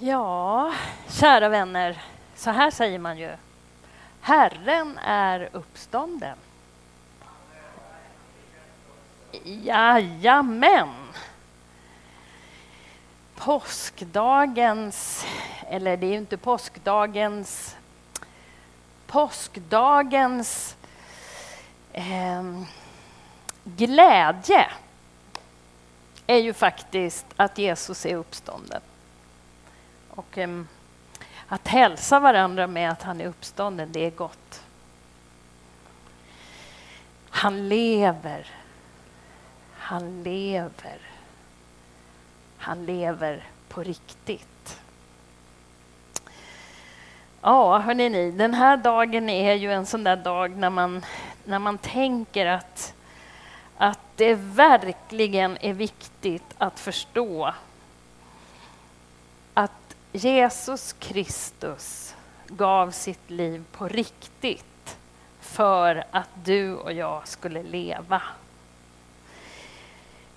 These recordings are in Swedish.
Ja, kära vänner, så här säger man ju. Herren är uppstånden. Jajamän! Påskdagens, eller det är ju inte påskdagens, påskdagens eh, glädje är ju faktiskt att Jesus är uppstånden. Och um, att hälsa varandra med att han är uppstånden, det är gott. Han lever. Han lever. Han lever på riktigt. Ja, hörni ni, den här dagen är ju en sån där dag när man, när man tänker att, att det verkligen är viktigt att förstå Jesus Kristus gav sitt liv på riktigt för att du och jag skulle leva.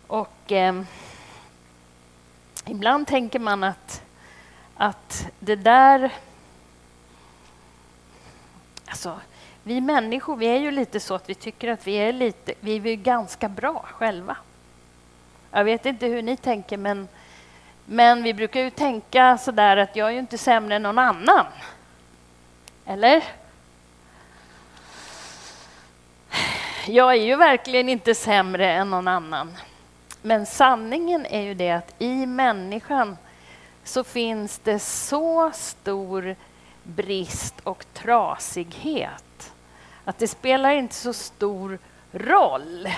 Och eh, ibland tänker man att, att det där... Alltså, vi människor vi är ju lite så att vi tycker att vi är, lite, vi är ganska bra själva. Jag vet inte hur ni tänker, men, men vi brukar ju tänka sådär att jag är ju inte sämre än någon annan. Eller? Jag är ju verkligen inte sämre än någon annan. Men sanningen är ju det att i människan så finns det så stor brist och trasighet att det spelar inte så stor roll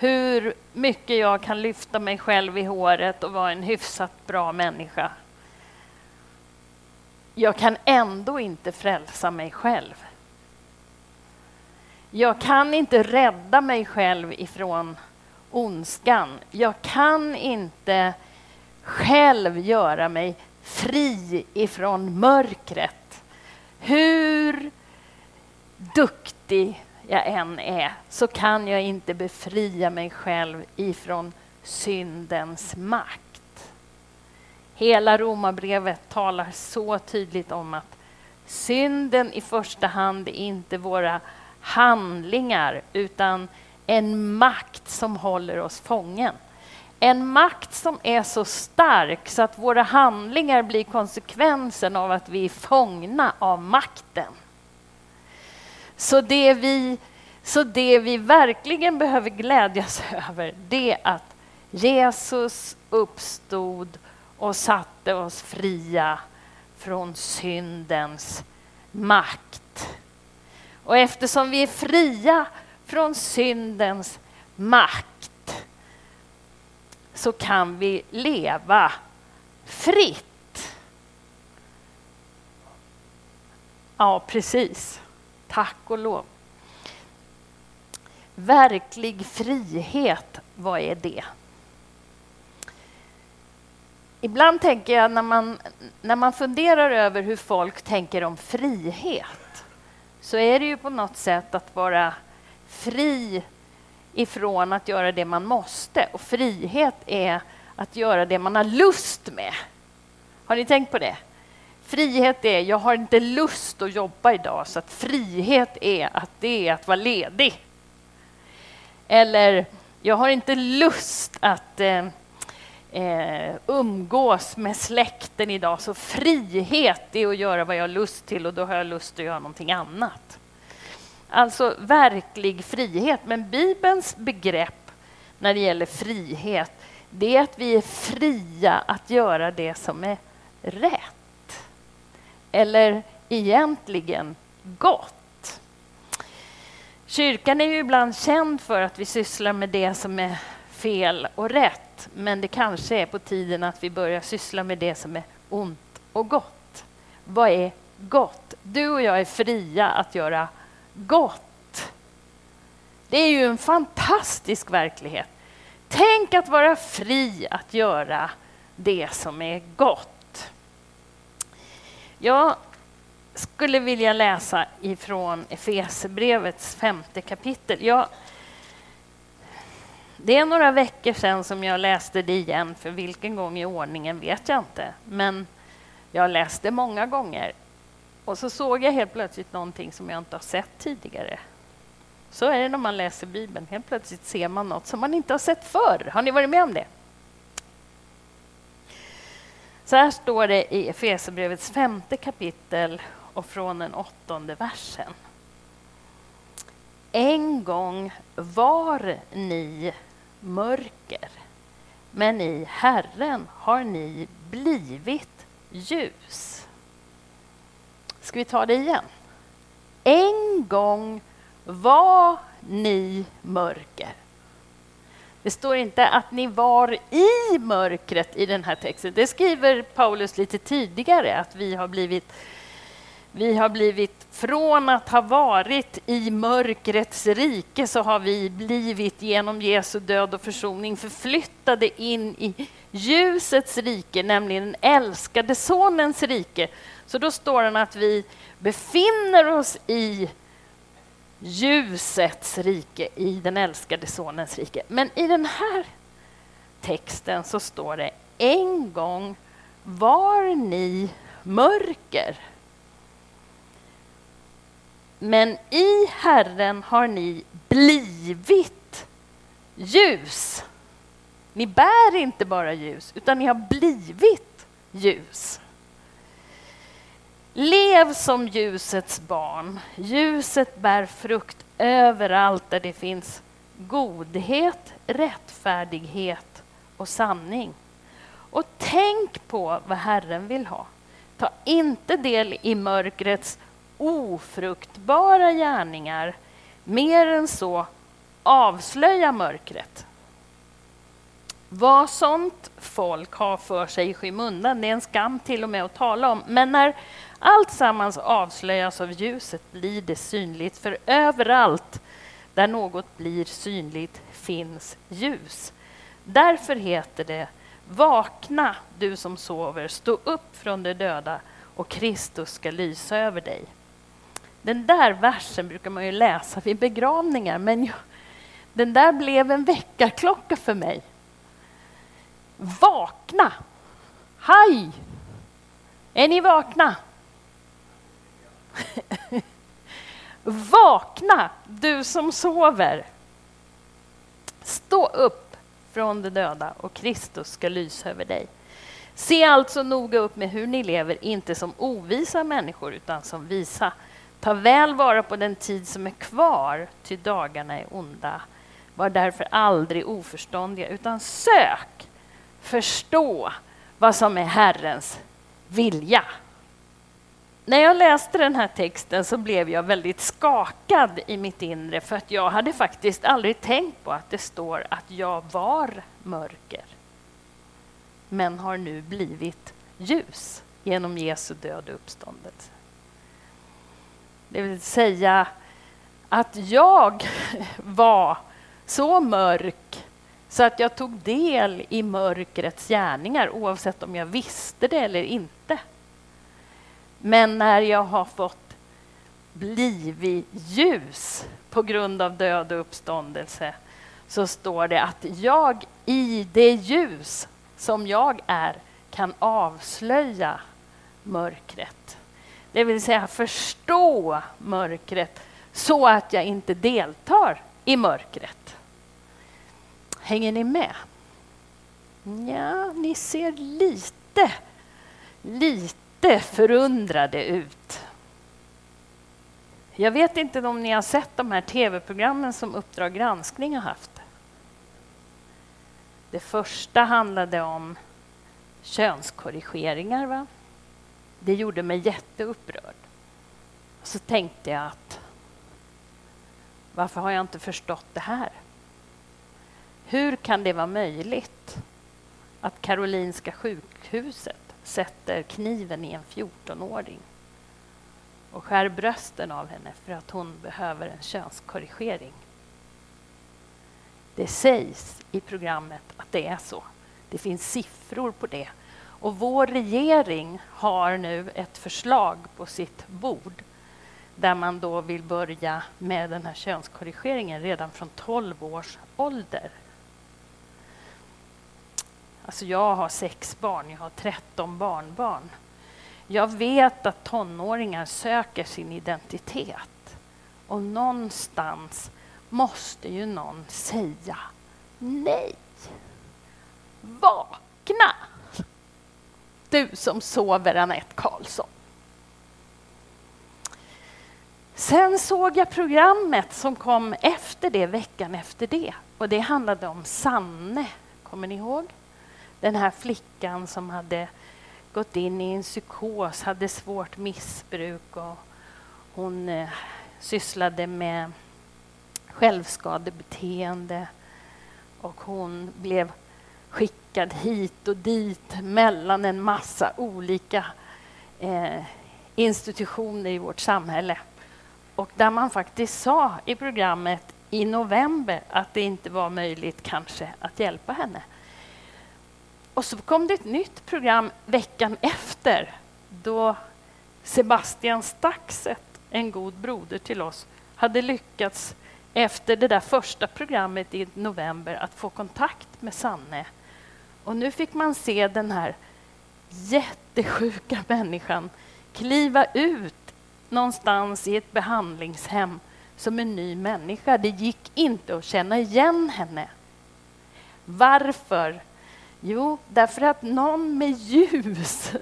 hur mycket jag kan lyfta mig själv i håret och vara en hyfsat bra människa. Jag kan ändå inte frälsa mig själv. Jag kan inte rädda mig själv ifrån ondskan. Jag kan inte själv göra mig fri ifrån mörkret. Hur duktig jag än är så kan jag inte befria mig själv ifrån syndens makt. Hela romabrevet talar så tydligt om att synden i första hand är inte våra handlingar utan en makt som håller oss fången. En makt som är så stark så att våra handlingar blir konsekvensen av att vi är fångna av makten. Så det vi, så det vi verkligen behöver glädjas över det är att Jesus uppstod och satte oss fria från syndens makt. Och eftersom vi är fria från syndens makt så kan vi leva fritt. Ja, precis. Tack och lov. Verklig frihet, vad är det? Ibland tänker jag när man, när man funderar över hur folk tänker om frihet så är det ju på något sätt att vara fri ifrån att göra det man måste. Och frihet är att göra det man har lust med. Har ni tänkt på det? Frihet är, jag har inte lust att jobba idag, så att frihet är att det är att vara ledig. Eller, jag har inte lust att eh, eh, umgås med släkten idag, så frihet är att göra vad jag har lust till och då har jag lust att göra någonting annat. Alltså verklig frihet. Men Bibelns begrepp när det gäller frihet, det är att vi är fria att göra det som är rätt. Eller egentligen gott. Kyrkan är ju ibland känd för att vi sysslar med det som är fel och rätt. Men det kanske är på tiden att vi börjar syssla med det som är ont och gott. Vad är gott? Du och jag är fria att göra gott. Det är ju en fantastisk verklighet. Tänk att vara fri att göra det som är gott. Jag skulle vilja läsa ifrån Efesierbrevets femte kapitel. Jag, Det är några veckor sedan som jag läste det igen, för vilken gång i ordningen vet jag inte. Men jag läste många gånger. Och så såg jag helt plötsligt någonting som jag inte har sett tidigare. Så är det när man läser Bibeln. Helt plötsligt ser man något som man inte har sett förr. Har ni varit med om det? Så här står det i Efesierbrevets femte kapitel och från den åttonde versen. En gång var ni mörker, men i Herren har ni blivit ljus. Ska vi ta det igen? En gång var ni mörker. Det står inte att ni var i mörkret i den här texten. Det skriver Paulus lite tidigare, att vi har blivit vi har blivit, från att ha varit i mörkrets rike, så har vi blivit genom Jesu död och försoning förflyttade in i ljusets rike, nämligen den älskade Sonens rike. Så då står det att vi befinner oss i ljusets rike, i den älskade Sonens rike. Men i den här texten så står det en gång var ni mörker. Men i Herren har ni blivit ljus. Ni bär inte bara ljus, utan ni har blivit ljus. Lev som ljusets barn. Ljuset bär frukt överallt där det finns godhet, rättfärdighet och sanning. Och tänk på vad Herren vill ha. Ta inte del i mörkrets ofruktbara gärningar. Mer än så, avslöja mörkret. Vad sånt folk har för sig i skymundan, det är en skam till och med att tala om. Men när allt sammans avslöjas av ljuset blir det synligt, för överallt där något blir synligt finns ljus. Därför heter det Vakna, du som sover, stå upp från de döda och Kristus ska lysa över dig. Den där versen brukar man ju läsa vid begravningar, men jag, den där blev en väckarklocka för mig. Vakna! Hej! Är ni vakna? Vakna, du som sover! Stå upp från de döda och Kristus ska lysa över dig. Se alltså noga upp med hur ni lever, inte som ovisa människor utan som visa. Ta väl vara på den tid som är kvar, ty dagarna är onda. Var därför aldrig oförståndiga, utan sök förstå vad som är Herrens vilja. När jag läste den här texten så blev jag väldigt skakad i mitt inre för att jag hade faktiskt aldrig tänkt på att det står att jag var mörker men har nu blivit ljus genom Jesu död och uppståndelse. Det vill säga att jag var så mörk så att jag tog del i mörkrets gärningar oavsett om jag visste det eller inte. Men när jag har fått blivit ljus på grund av död och uppståndelse så står det att jag i det ljus som jag är kan avslöja mörkret. Det vill säga förstå mörkret så att jag inte deltar i mörkret. Hänger ni med? Ja, ni ser lite, lite förundrade ut. Jag vet inte om ni har sett de här tv-programmen som Uppdrag granskning har haft. Det första handlade om könskorrigeringar. Va? Det gjorde mig jätteupprörd. Så tänkte jag att varför har jag inte förstått det här? Hur kan det vara möjligt att Karolinska sjukhuset sätter kniven i en 14-åring och skär brösten av henne för att hon behöver en könskorrigering? Det sägs i programmet att det är så. Det finns siffror på det. Och vår regering har nu ett förslag på sitt bord där man då vill börja med den här könskorrigeringen redan från 12 års ålder. Alltså jag har sex barn, jag har 13 barnbarn. Jag vet att tonåringar söker sin identitet. Och någonstans måste ju någon säga nej. Vakna! Du som sover, Anette Karlsson. Sen såg jag programmet som kom efter det, veckan efter det. Och det handlade om Sanne, kommer ni ihåg? Den här flickan som hade gått in i en psykos, hade svårt missbruk och hon eh, sysslade med självskadebeteende och hon blev skickad hit och dit mellan en massa olika eh, institutioner i vårt samhälle. Och där man faktiskt sa i programmet i november att det inte var möjligt kanske att hjälpa henne. Och så kom det ett nytt program veckan efter då Sebastian Staxet, en god broder till oss, hade lyckats efter det där första programmet i november att få kontakt med Sanne. Och nu fick man se den här jättesjuka människan kliva ut någonstans i ett behandlingshem som en ny människa. Det gick inte att känna igen henne. Varför? Jo, därför att någon med ljus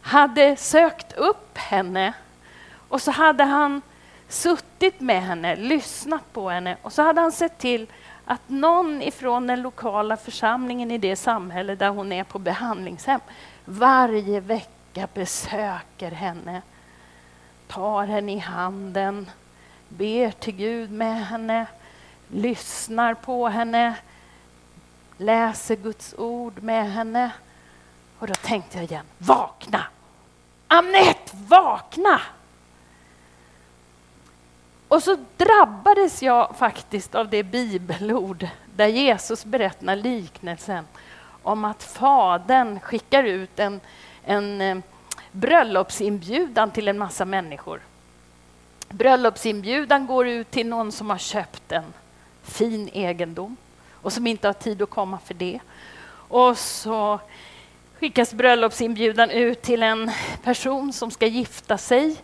hade sökt upp henne. Och så hade han suttit med henne, lyssnat på henne. Och så hade han sett till att någon ifrån den lokala församlingen i det samhälle där hon är på behandlingshem varje vecka besöker henne, tar henne i handen, ber till Gud med henne, lyssnar på henne, läser Guds ord med henne. Och då tänkte jag igen, vakna! Annette, vakna! Och så drabbades jag faktiskt av det bibelord där Jesus berättar liknelsen om att fadern skickar ut en, en eh, bröllopsinbjudan till en massa människor. Bröllopsinbjudan går ut till någon som har köpt en fin egendom och som inte har tid att komma för det. Och så skickas bröllopsinbjudan ut till en person som ska gifta sig.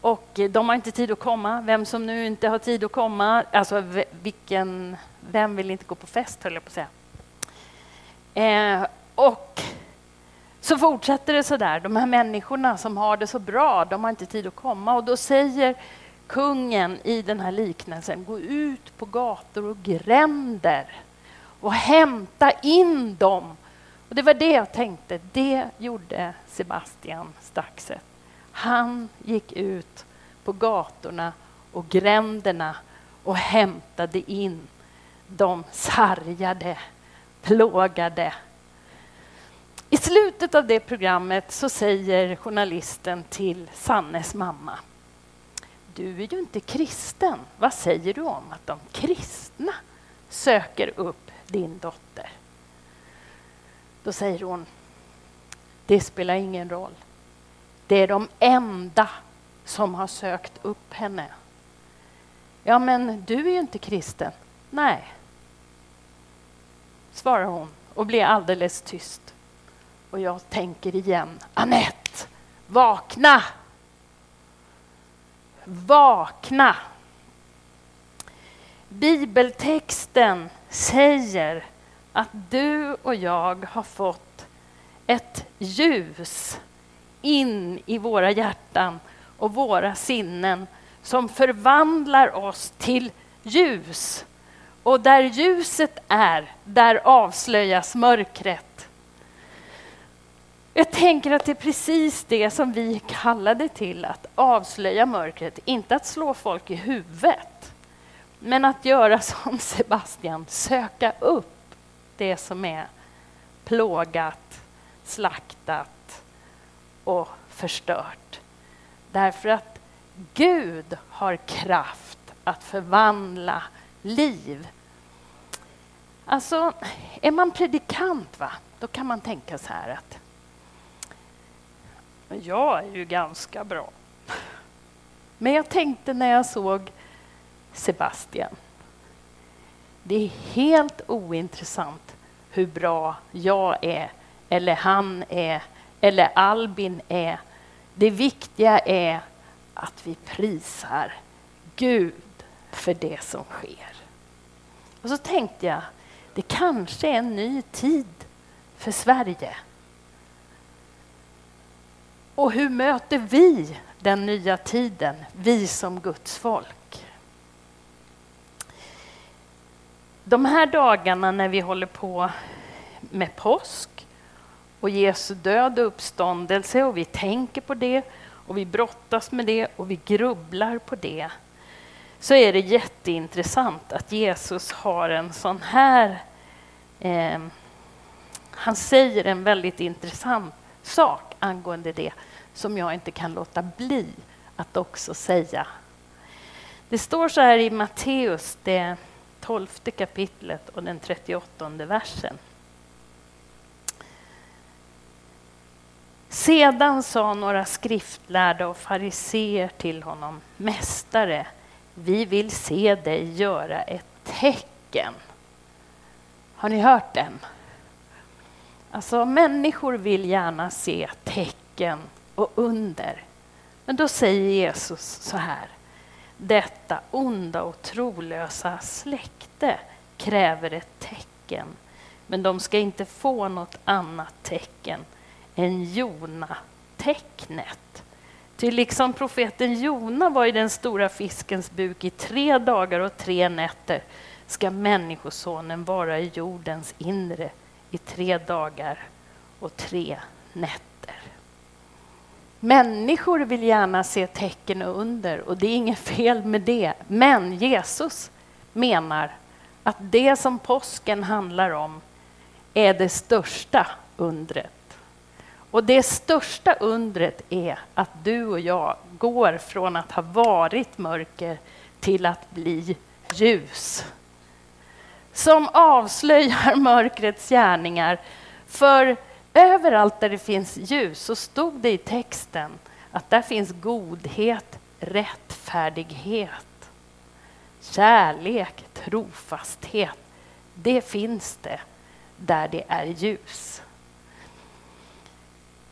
Och eh, de har inte tid att komma. Vem som nu inte har tid att komma, alltså vilken, vem vill inte gå på fest höll jag på att säga. Eh, och så fortsätter det så där. De här människorna som har det så bra, de har inte tid att komma. Och då säger kungen i den här liknelsen, gå ut på gator och gränder och hämta in dem. Och det var det jag tänkte, det gjorde Sebastian Staxet. Han gick ut på gatorna och gränderna och hämtade in de sargade, plågade. I slutet av det programmet så säger journalisten till Sannes mamma du är ju inte kristen. Vad säger du om att de kristna söker upp din dotter? Då säger hon, det spelar ingen roll. Det är de enda som har sökt upp henne. Ja, men du är ju inte kristen. Nej, svarar hon och blir alldeles tyst. Och jag tänker igen, Annette, vakna! Vakna! Bibeltexten säger att du och jag har fått ett ljus in i våra hjärtan och våra sinnen som förvandlar oss till ljus. Och där ljuset är, där avslöjas mörkret. Jag tänker att det är precis det som vi kallade till att avslöja mörkret, inte att slå folk i huvudet, men att göra som Sebastian, söka upp det som är plågat, slaktat och förstört. Därför att Gud har kraft att förvandla liv. Alltså, är man predikant, va? då kan man tänka så här att jag är ju ganska bra. Men jag tänkte när jag såg Sebastian, det är helt ointressant hur bra jag är, eller han är, eller Albin är. Det viktiga är att vi prisar Gud för det som sker. Och så tänkte jag, det kanske är en ny tid för Sverige. Och hur möter vi den nya tiden, vi som Guds folk? De här dagarna när vi håller på med påsk och Jesu död och uppståndelse och vi tänker på det och vi brottas med det och vi grubblar på det så är det jätteintressant att Jesus har en sån här... Eh, han säger en väldigt intressant sak angående det som jag inte kan låta bli att också säga. Det står så här i Matteus, det tolfte kapitlet och den 38 versen. Sedan sa några skriftlärda och fariseer till honom, Mästare, vi vill se dig göra ett tecken. Har ni hört den? Alltså, människor vill gärna se tecken och under. Men då säger Jesus så här. Detta onda och trolösa släkte kräver ett tecken, men de ska inte få något annat tecken än Jona-tecknet. Ty liksom profeten Jona var i den stora fiskens buk i tre dagar och tre nätter ska Människosonen vara i jordens inre i tre dagar och tre nätter. Människor vill gärna se tecken och under och det är inget fel med det. Men Jesus menar att det som påsken handlar om är det största undret. Och det största undret är att du och jag går från att ha varit mörker till att bli ljus. Som avslöjar mörkrets gärningar. För överallt där det finns ljus så stod det i texten att där finns godhet, rättfärdighet, kärlek, trofasthet. Det finns det där det är ljus.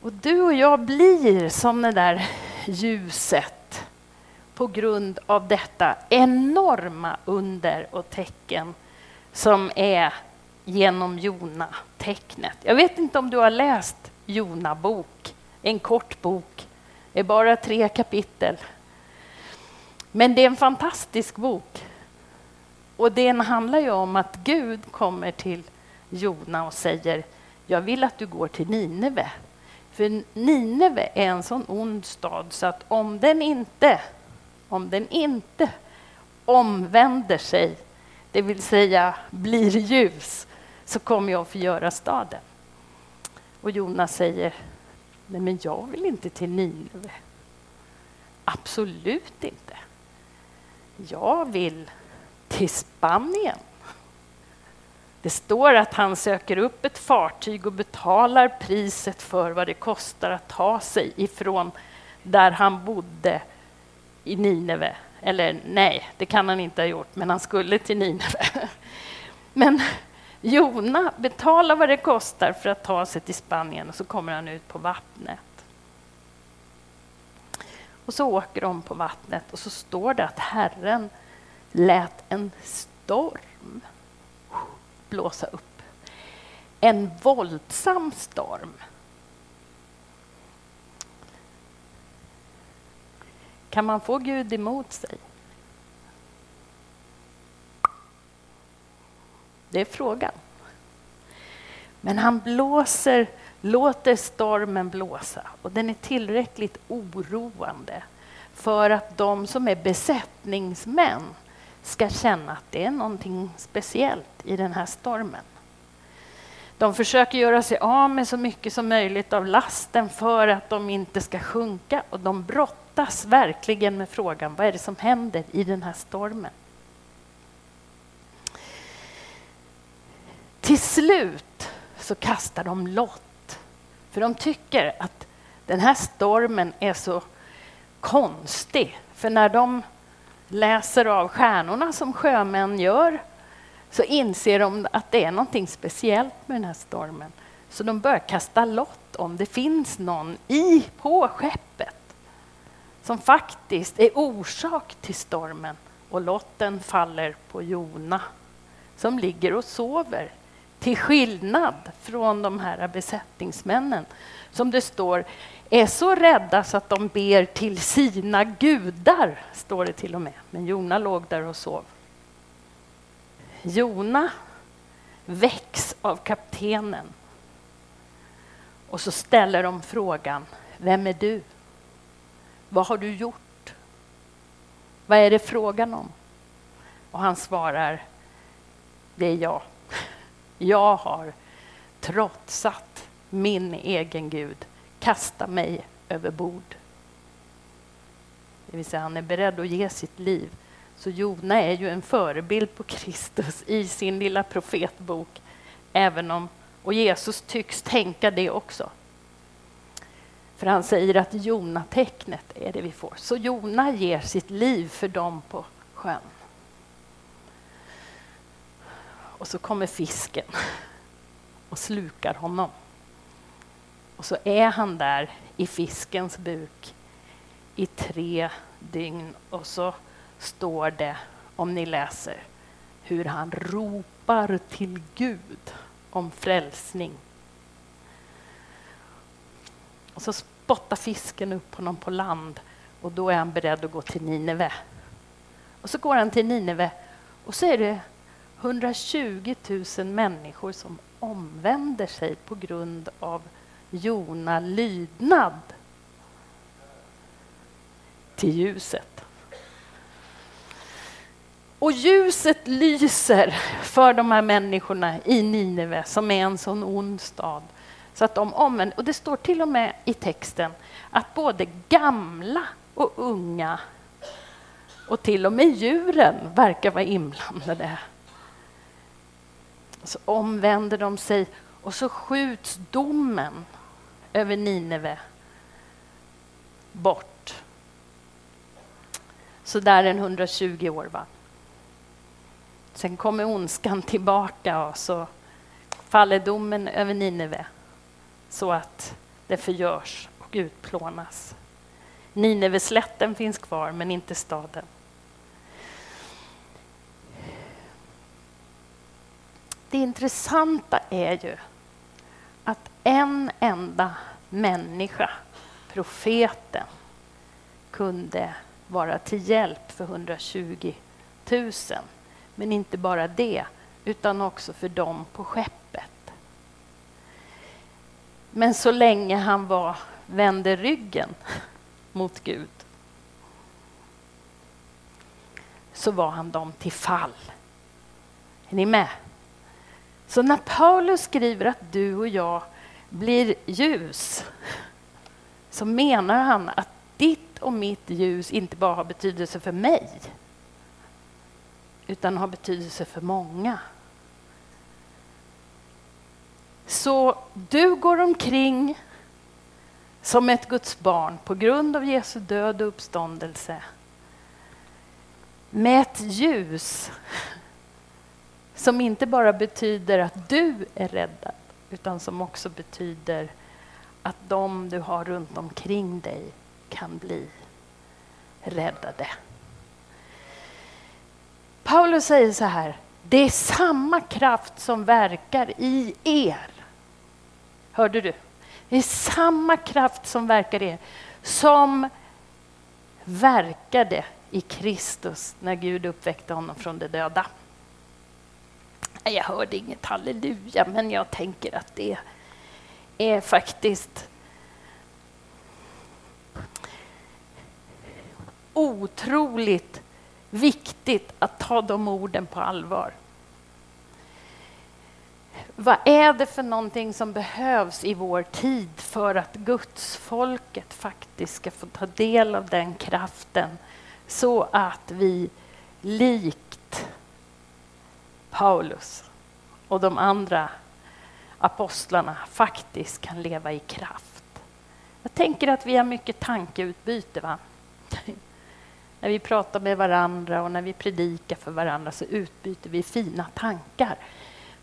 Och du och jag blir som det där ljuset på grund av detta enorma under och tecken som är genom Jona-tecknet. Jag vet inte om du har läst Jona bok, en kort bok, det är bara tre kapitel. Men det är en fantastisk bok. Och den handlar ju om att Gud kommer till Jona och säger, jag vill att du går till Nineve för Nineve är en sån ond stad så att om den inte, om den inte omvänder sig, det vill säga blir ljus, så kommer jag att förgöra staden. Och Jonas säger, nej men jag vill inte till Nineve. Absolut inte. Jag vill till Spanien. Det står att han söker upp ett fartyg och betalar priset för vad det kostar att ta sig ifrån där han bodde i Nineve. Eller nej, det kan han inte ha gjort, men han skulle till Nineve. Men Jona betalar vad det kostar för att ta sig till Spanien och så kommer han ut på vattnet. Och så åker de på vattnet och så står det att Herren lät en storm blåsa upp. En våldsam storm. Kan man få Gud emot sig? Det är frågan. Men han blåser, låter stormen blåsa och den är tillräckligt oroande för att de som är besättningsmän ska känna att det är någonting speciellt i den här stormen. De försöker göra sig av med så mycket som möjligt av lasten för att de inte ska sjunka och de brottas verkligen med frågan vad är det som händer i den här stormen. Till slut så kastar de lott för de tycker att den här stormen är så konstig. För när de läser av stjärnorna som sjömän gör så inser de att det är någonting speciellt med den här stormen. Så de börjar kasta lott om det finns någon i på skeppet som faktiskt är orsak till stormen. Och lotten faller på Jona som ligger och sover. Till skillnad från de här besättningsmännen som det står är så rädda så att de ber till sina gudar, står det till och med. Men Jona låg där och sov. Jona väcks av kaptenen. Och så ställer de frågan, vem är du? Vad har du gjort? Vad är det frågan om? Och han svarar, det är jag. Jag har trotsat min egen Gud, kasta mig över bord. Det vill säga, han är beredd att ge sitt liv. Så Jona är ju en förebild på Kristus i sin lilla profetbok, även om, och Jesus tycks tänka det också. För han säger att Jona-tecknet är det vi får. Så Jona ger sitt liv för dem på sjön. Och så kommer fisken och slukar honom. Och så är han där i fiskens buk i tre dygn och så står det, om ni läser, hur han ropar till Gud om frälsning. Och så spottar fisken upp honom på land och då är han beredd att gå till Nineve. Och så går han till Nineve och så är det 120 000 människor som omvänder sig på grund av Jona lydnad till ljuset. Och ljuset lyser för de här människorna i Nineve som är en sån ond stad. Så att de omvänder. Och det står till och med i texten att både gamla och unga och till och med djuren verkar vara inblandade. Så omvänder de sig och så skjuts domen över Nineve bort. Så där en 120 år. Va? Sen kommer ondskan tillbaka och så faller domen över Nineve så att det förgörs och utplånas. Nineveslätten finns kvar, men inte staden. Det intressanta är ju att en enda människa, profeten, kunde vara till hjälp för 120 000. Men inte bara det, utan också för dem på skeppet. Men så länge han var, vände ryggen mot Gud så var han dem till fall. Är ni med? Så när Paulus skriver att du och jag blir ljus så menar han att ditt och mitt ljus inte bara har betydelse för mig utan har betydelse för många. Så du går omkring som ett Guds barn på grund av Jesu död och uppståndelse med ett ljus som inte bara betyder att du är räddad utan som också betyder att de du har runt omkring dig kan bli räddade. Paulus säger så här, det är samma kraft som verkar i er. Hörde du? Det är samma kraft som verkar i er, som verkade i Kristus när Gud uppväckte honom från de döda. Jag hörde inget halleluja, men jag tänker att det är faktiskt otroligt viktigt att ta de orden på allvar. Vad är det för någonting som behövs i vår tid för att Guds folket faktiskt ska få ta del av den kraften så att vi likt Paulus och de andra apostlarna faktiskt kan leva i kraft. Jag tänker att vi har mycket tankeutbyte. Va? när vi pratar med varandra och när vi predikar för varandra så utbyter vi fina tankar.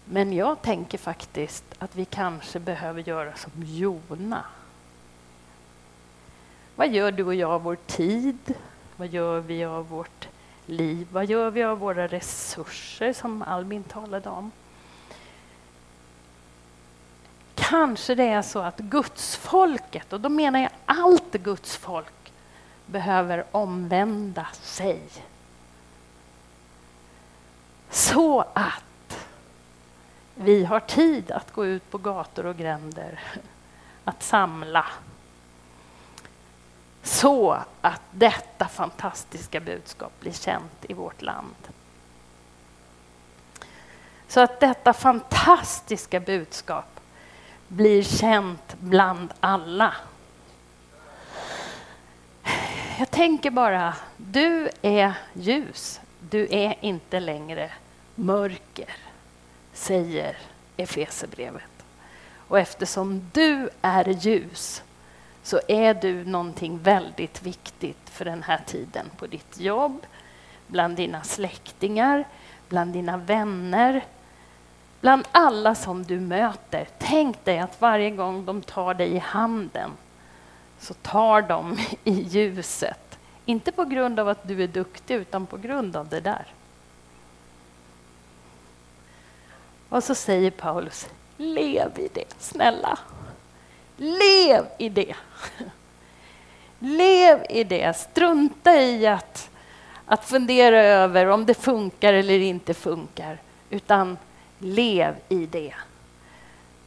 Men jag tänker faktiskt att vi kanske behöver göra som Jona. Vad gör du och jag av vår tid? Vad gör vi av vårt liv? Vad gör vi av våra resurser som Albin talade om? Kanske det är så att gudsfolket, och då menar jag allt gudsfolk behöver omvända sig. Så att vi har tid att gå ut på gator och gränder, att samla. Så att detta fantastiska budskap blir känt i vårt land. Så att detta fantastiska budskap blir känt bland alla. Jag tänker bara, du är ljus. Du är inte längre mörker, säger Efesebrevet. Och eftersom du är ljus så är du någonting väldigt viktigt för den här tiden på ditt jobb, bland dina släktingar, bland dina vänner, bland alla som du möter. Tänk dig att varje gång de tar dig i handen så tar de i ljuset. Inte på grund av att du är duktig, utan på grund av det där. Och så säger Paulus, lev i det, snälla. Lev i det. Lev i det. Strunta i att, att fundera över om det funkar eller inte funkar, utan lev i det.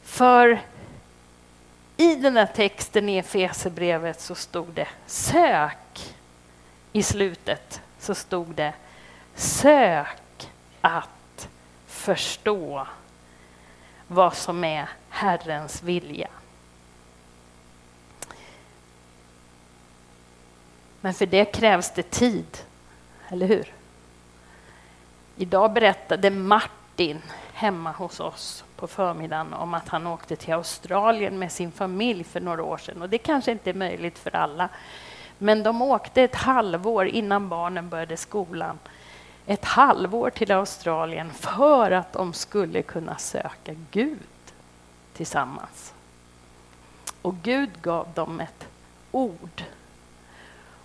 För i den här texten i Efesierbrevet så stod det sök. I slutet så stod det sök att förstå vad som är Herrens vilja. Men för det krävs det tid, eller hur? Idag berättade Martin hemma hos oss på förmiddagen om att han åkte till Australien med sin familj för några år sedan. Och det kanske inte är möjligt för alla. Men de åkte ett halvår innan barnen började skolan. Ett halvår till Australien för att de skulle kunna söka Gud tillsammans. Och Gud gav dem ett ord.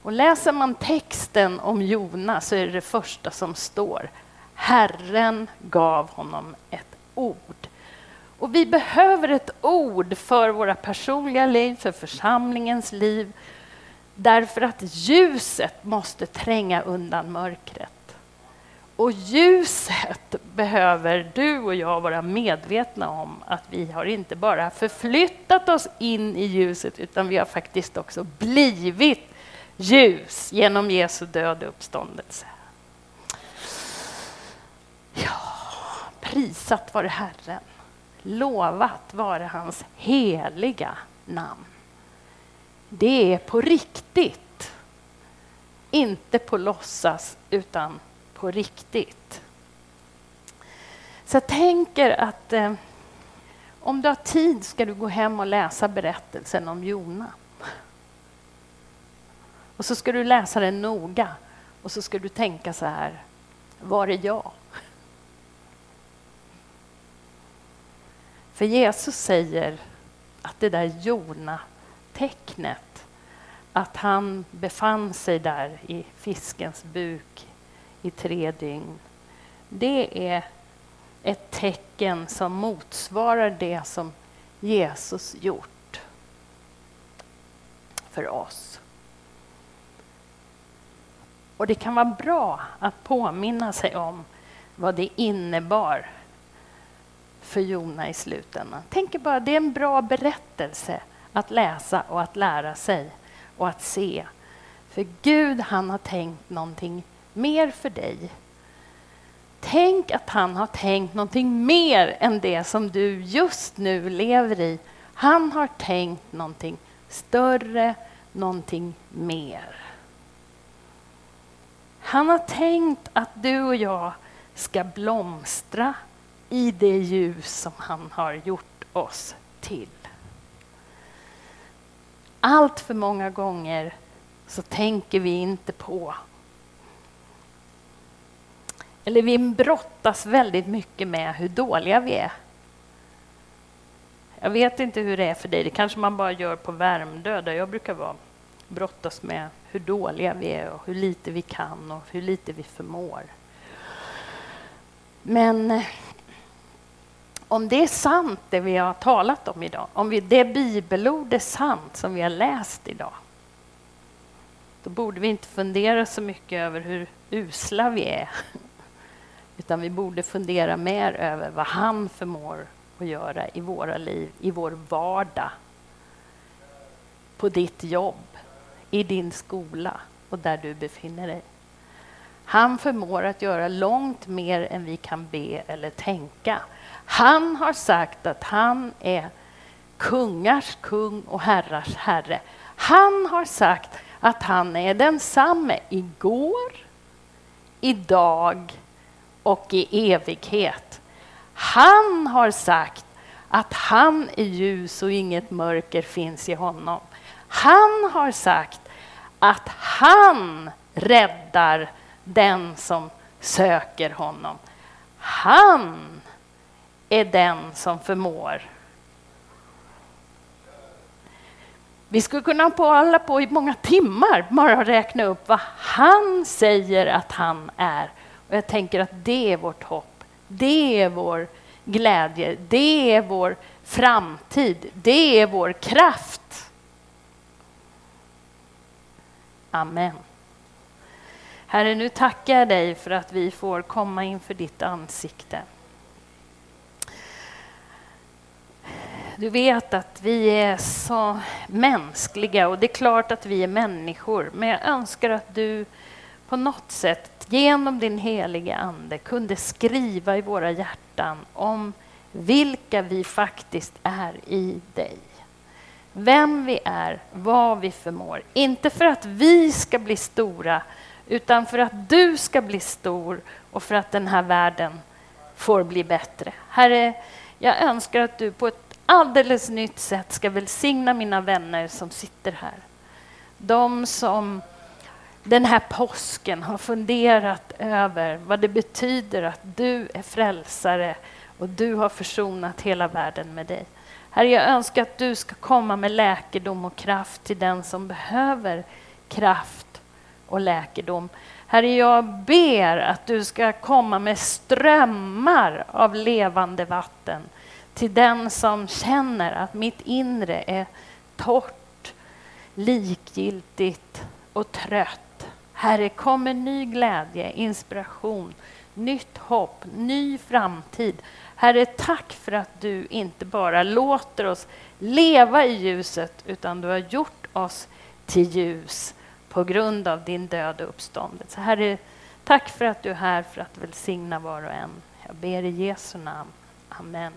Och läser man texten om Jona så är det det första som står. Herren gav honom ett ord. Och vi behöver ett ord för våra personliga liv, för församlingens liv. Därför att ljuset måste tränga undan mörkret. Och ljuset behöver du och jag vara medvetna om att vi har inte bara förflyttat oss in i ljuset utan vi har faktiskt också blivit ljus genom Jesu död och uppståndelse. Ja, prisat vare Herren. Lovat vare hans heliga namn. Det är på riktigt. Inte på låtsas, utan på riktigt. Så jag tänker att eh, om du har tid ska du gå hem och läsa berättelsen om Jona. Och så ska du läsa den noga och så ska du tänka så här, var är jag? För Jesus säger att det där Jona-tecknet, att han befann sig där i fiskens buk i tre dygn, det är ett tecken som motsvarar det som Jesus gjort för oss. Och det kan vara bra att påminna sig om vad det innebar för Jona i slutändan. Tänk bara, det är en bra berättelse att läsa och att lära sig och att se. För Gud, han har tänkt någonting mer för dig. Tänk att han har tänkt någonting mer än det som du just nu lever i. Han har tänkt någonting större, någonting mer. Han har tänkt att du och jag ska blomstra i det ljus som han har gjort oss till. Allt för många gånger så tänker vi inte på eller vi brottas väldigt mycket med hur dåliga vi är. Jag vet inte hur det är för dig, det kanske man bara gör på Värmdö där jag brukar vara. Brottas med hur dåliga vi är och hur lite vi kan och hur lite vi förmår. Men eh, om det är sant det vi har talat om idag, om vi, det bibelord är sant som vi har läst idag, då borde vi inte fundera så mycket över hur usla vi är. Utan vi borde fundera mer över vad han förmår att göra i våra liv, i vår vardag. På ditt jobb, i din skola och där du befinner dig. Han förmår att göra långt mer än vi kan be eller tänka. Han har sagt att han är kungars kung och herrars herre. Han har sagt att han är densamme igår, idag och i evighet. Han har sagt att han är ljus och inget mörker finns i honom. Han har sagt att han räddar den som söker honom. Han är den som förmår. Vi skulle kunna hålla på i många timmar bara räkna upp vad han säger att han är. Och jag tänker att det är vårt hopp, det är vår glädje, det är vår framtid, det är vår kraft. Amen. Herre, nu tackar jag dig för att vi får komma inför ditt ansikte. Du vet att vi är så mänskliga och det är klart att vi är människor, men jag önskar att du på något sätt genom din heliga Ande kunde skriva i våra hjärtan om vilka vi faktiskt är i dig. Vem vi är, vad vi förmår. Inte för att vi ska bli stora, utan för att du ska bli stor och för att den här världen får bli bättre. Herre, jag önskar att du på ett alldeles nytt sätt ska välsigna mina vänner som sitter här. De som den här påsken har funderat över vad det betyder att du är frälsare och du har försonat hela världen med dig. Herre, jag önskar att du ska komma med läkedom och kraft till den som behöver kraft och läkedom. Herre, jag ber att du ska komma med strömmar av levande vatten till den som känner att mitt inre är torrt, likgiltigt och trött. Herre, kom med ny glädje, inspiration, nytt hopp, ny framtid. Herre, tack för att du inte bara låter oss leva i ljuset, utan du har gjort oss till ljus på grund av din död och uppståndelse. Herre, tack för att du är här för att välsigna var och en. Jag ber i Jesu namn. Amen.